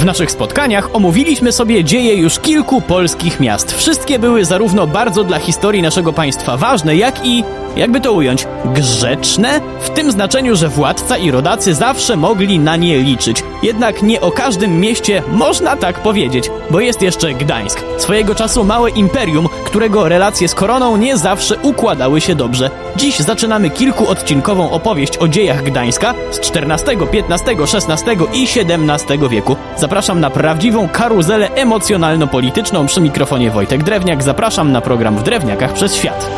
W naszych spotkaniach omówiliśmy sobie dzieje już kilku polskich miast. Wszystkie były zarówno bardzo dla historii naszego państwa ważne, jak i, jakby to ująć, grzeczne? W tym znaczeniu, że władca i rodacy zawsze mogli na nie liczyć. Jednak nie o każdym mieście można tak powiedzieć, bo jest jeszcze Gdańsk. Swojego czasu małe imperium, którego relacje z koroną nie zawsze układały się dobrze. Dziś zaczynamy kilkuodcinkową opowieść o dziejach Gdańska z XIV, XV, XVI i XVII wieku. Zapraszam na prawdziwą karuzelę emocjonalno-polityczną przy mikrofonie Wojtek Drewniak. Zapraszam na program w Drewniakach przez świat.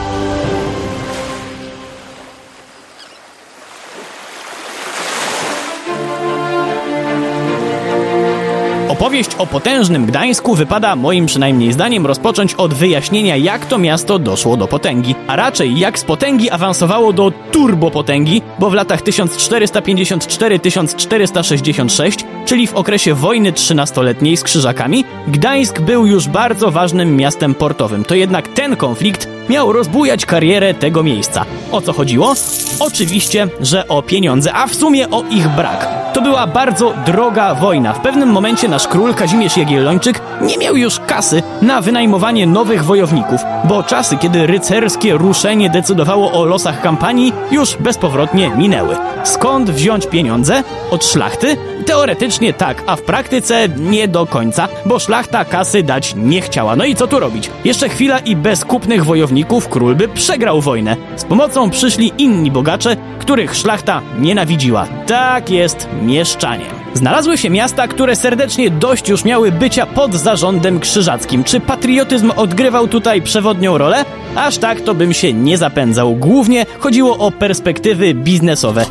Opowieść o potężnym Gdańsku wypada, moim przynajmniej zdaniem, rozpocząć od wyjaśnienia, jak to miasto doszło do potęgi, a raczej jak z potęgi awansowało do turbopotęgi, bo w latach 1454-1466, czyli w okresie wojny trzynastoletniej z Krzyżakami, Gdańsk był już bardzo ważnym miastem portowym. To jednak ten konflikt miał rozbujać karierę tego miejsca. O co chodziło? Oczywiście, że o pieniądze, a w sumie o ich brak. To była bardzo droga wojna. W pewnym momencie nasz król Kazimierz Jagiellończyk nie miał już kasy na wynajmowanie nowych wojowników, bo czasy, kiedy rycerskie ruszenie decydowało o losach kampanii, już bezpowrotnie minęły. Skąd wziąć pieniądze? Od szlachty? Teoretycznie tak, a w praktyce nie do końca, bo szlachta kasy dać nie chciała. No i co tu robić? Jeszcze chwila i bez kupnych wojowników król by przegrał wojnę. Z pomocą przyszli inni bogacze, których szlachta nienawidziła. Tak jest mieszczanie. Znalazły się miasta, które serdecznie dość już miały bycia pod zarządem krzyżackim. Czy patriotyzm odgrywał tutaj przewodnią rolę? Aż tak to bym się nie zapędzał. Głównie chodziło o perspektywy biznesowe.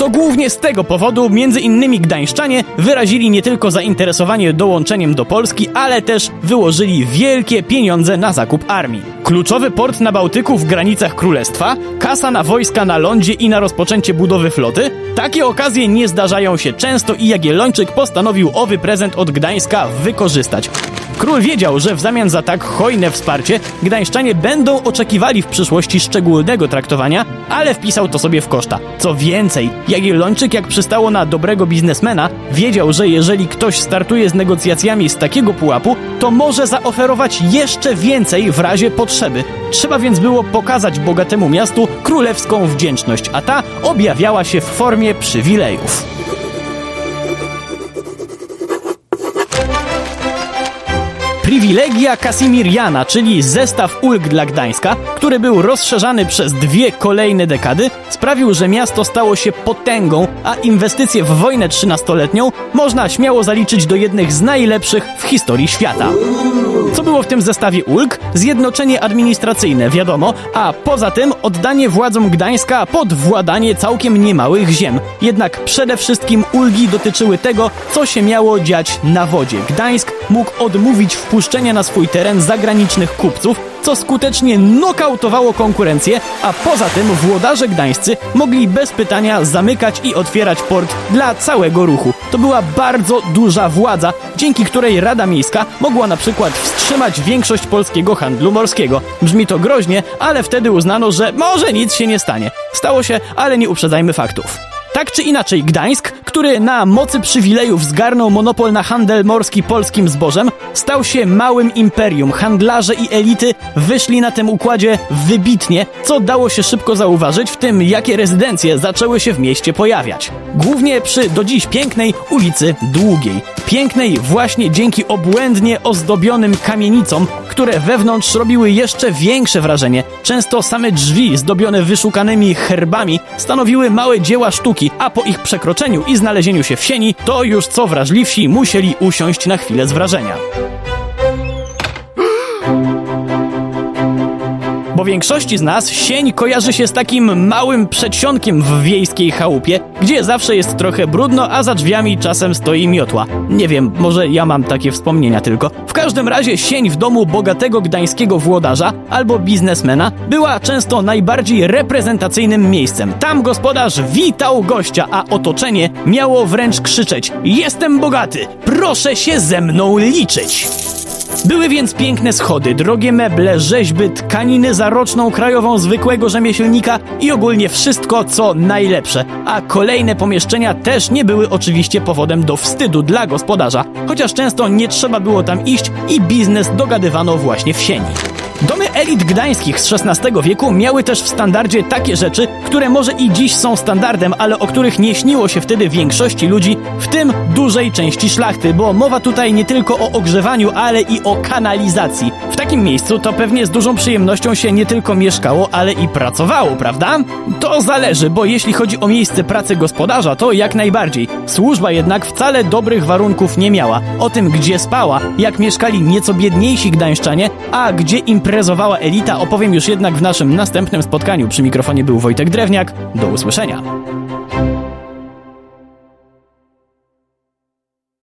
To głównie z tego powodu między innymi gdańszczanie wyrazili nie tylko zainteresowanie dołączeniem do Polski, ale też wyłożyli wielkie pieniądze na zakup armii. Kluczowy port na Bałtyku w granicach królestwa, kasa na wojska na lądzie i na rozpoczęcie budowy floty. Takie okazje nie zdarzają się często i Jagiellończyk postanowił owy prezent od Gdańska wykorzystać. Król wiedział, że w zamian za tak hojne wsparcie gdańszczanie będą oczekiwali w przyszłości szczególnego traktowania, ale wpisał to sobie w koszta. Co więcej, Jagiellończyk, jak przystało na dobrego biznesmena, wiedział, że jeżeli ktoś startuje z negocjacjami z takiego pułapu, to może zaoferować jeszcze więcej w razie potrzeby. Trzeba więc było pokazać bogatemu miastu królewską wdzięczność, a ta objawiała się w formie przywilejów. Privilegia Casimiriana, czyli zestaw ulg dla Gdańska, który był rozszerzany przez dwie kolejne dekady, sprawił, że miasto stało się potęgą, a inwestycje w wojnę trzynastoletnią można śmiało zaliczyć do jednych z najlepszych w historii świata. Co było w tym zestawie ulg? Zjednoczenie administracyjne, wiadomo, a poza tym oddanie władzom Gdańska pod władanie całkiem niemałych ziem. Jednak przede wszystkim ulgi dotyczyły tego, co się miało dziać na wodzie. Gdańsk mógł odmówić wpuszczenia na swój teren zagranicznych kupców, co skutecznie nokautowało konkurencję, a poza tym włodarze gdańscy mogli bez pytania zamykać i otwierać port dla całego ruchu. To była bardzo duża władza, dzięki której Rada Miejska mogła na przykład wstrzymać większość polskiego handlu morskiego. Brzmi to groźnie, ale wtedy uznano, że może nic się nie stanie. Stało się, ale nie uprzedzajmy faktów. Tak czy inaczej, Gdańsk, który na mocy przywilejów zgarnął monopol na handel morski polskim zbożem, stał się małym imperium. Handlarze i elity wyszli na tym układzie wybitnie, co dało się szybko zauważyć w tym, jakie rezydencje zaczęły się w mieście pojawiać. Głównie przy do dziś pięknej ulicy Długiej. Pięknej właśnie dzięki obłędnie ozdobionym kamienicom, które wewnątrz robiły jeszcze większe wrażenie. Często same drzwi zdobione wyszukanymi herbami stanowiły małe dzieła sztuki, a po ich przekroczeniu i znalezieniu się w sieni, to już co wrażliwsi musieli usiąść na chwilę z wrażenia. Bo większości z nas sień kojarzy się z takim małym przedsionkiem w wiejskiej chałupie, gdzie zawsze jest trochę brudno, a za drzwiami czasem stoi miotła. Nie wiem, może ja mam takie wspomnienia tylko. W każdym razie sień w domu bogatego gdańskiego włodarza albo biznesmena była często najbardziej reprezentacyjnym miejscem. Tam gospodarz witał gościa, a otoczenie miało wręcz krzyczeć: Jestem bogaty, proszę się ze mną liczyć! Były więc piękne schody, drogie meble, rzeźby, tkaniny za roczną krajową zwykłego rzemieślnika i ogólnie wszystko, co najlepsze. A kolejne pomieszczenia też nie były oczywiście powodem do wstydu dla gospodarza, chociaż często nie trzeba było tam iść i biznes dogadywano właśnie w sieni. Elit gdańskich z XVI wieku miały też w standardzie takie rzeczy, które może i dziś są standardem, ale o których nie śniło się wtedy większości ludzi, w tym dużej części szlachty, bo mowa tutaj nie tylko o ogrzewaniu, ale i o kanalizacji. W takim miejscu to pewnie z dużą przyjemnością się nie tylko mieszkało, ale i pracowało, prawda? To zależy, bo jeśli chodzi o miejsce pracy gospodarza, to jak najbardziej. Służba jednak wcale dobrych warunków nie miała. O tym, gdzie spała, jak mieszkali nieco biedniejsi gdańszczanie, a gdzie elita, opowiem już jednak w naszym następnym spotkaniu. Przy mikrofonie był Wojtek Drewniak. Do usłyszenia.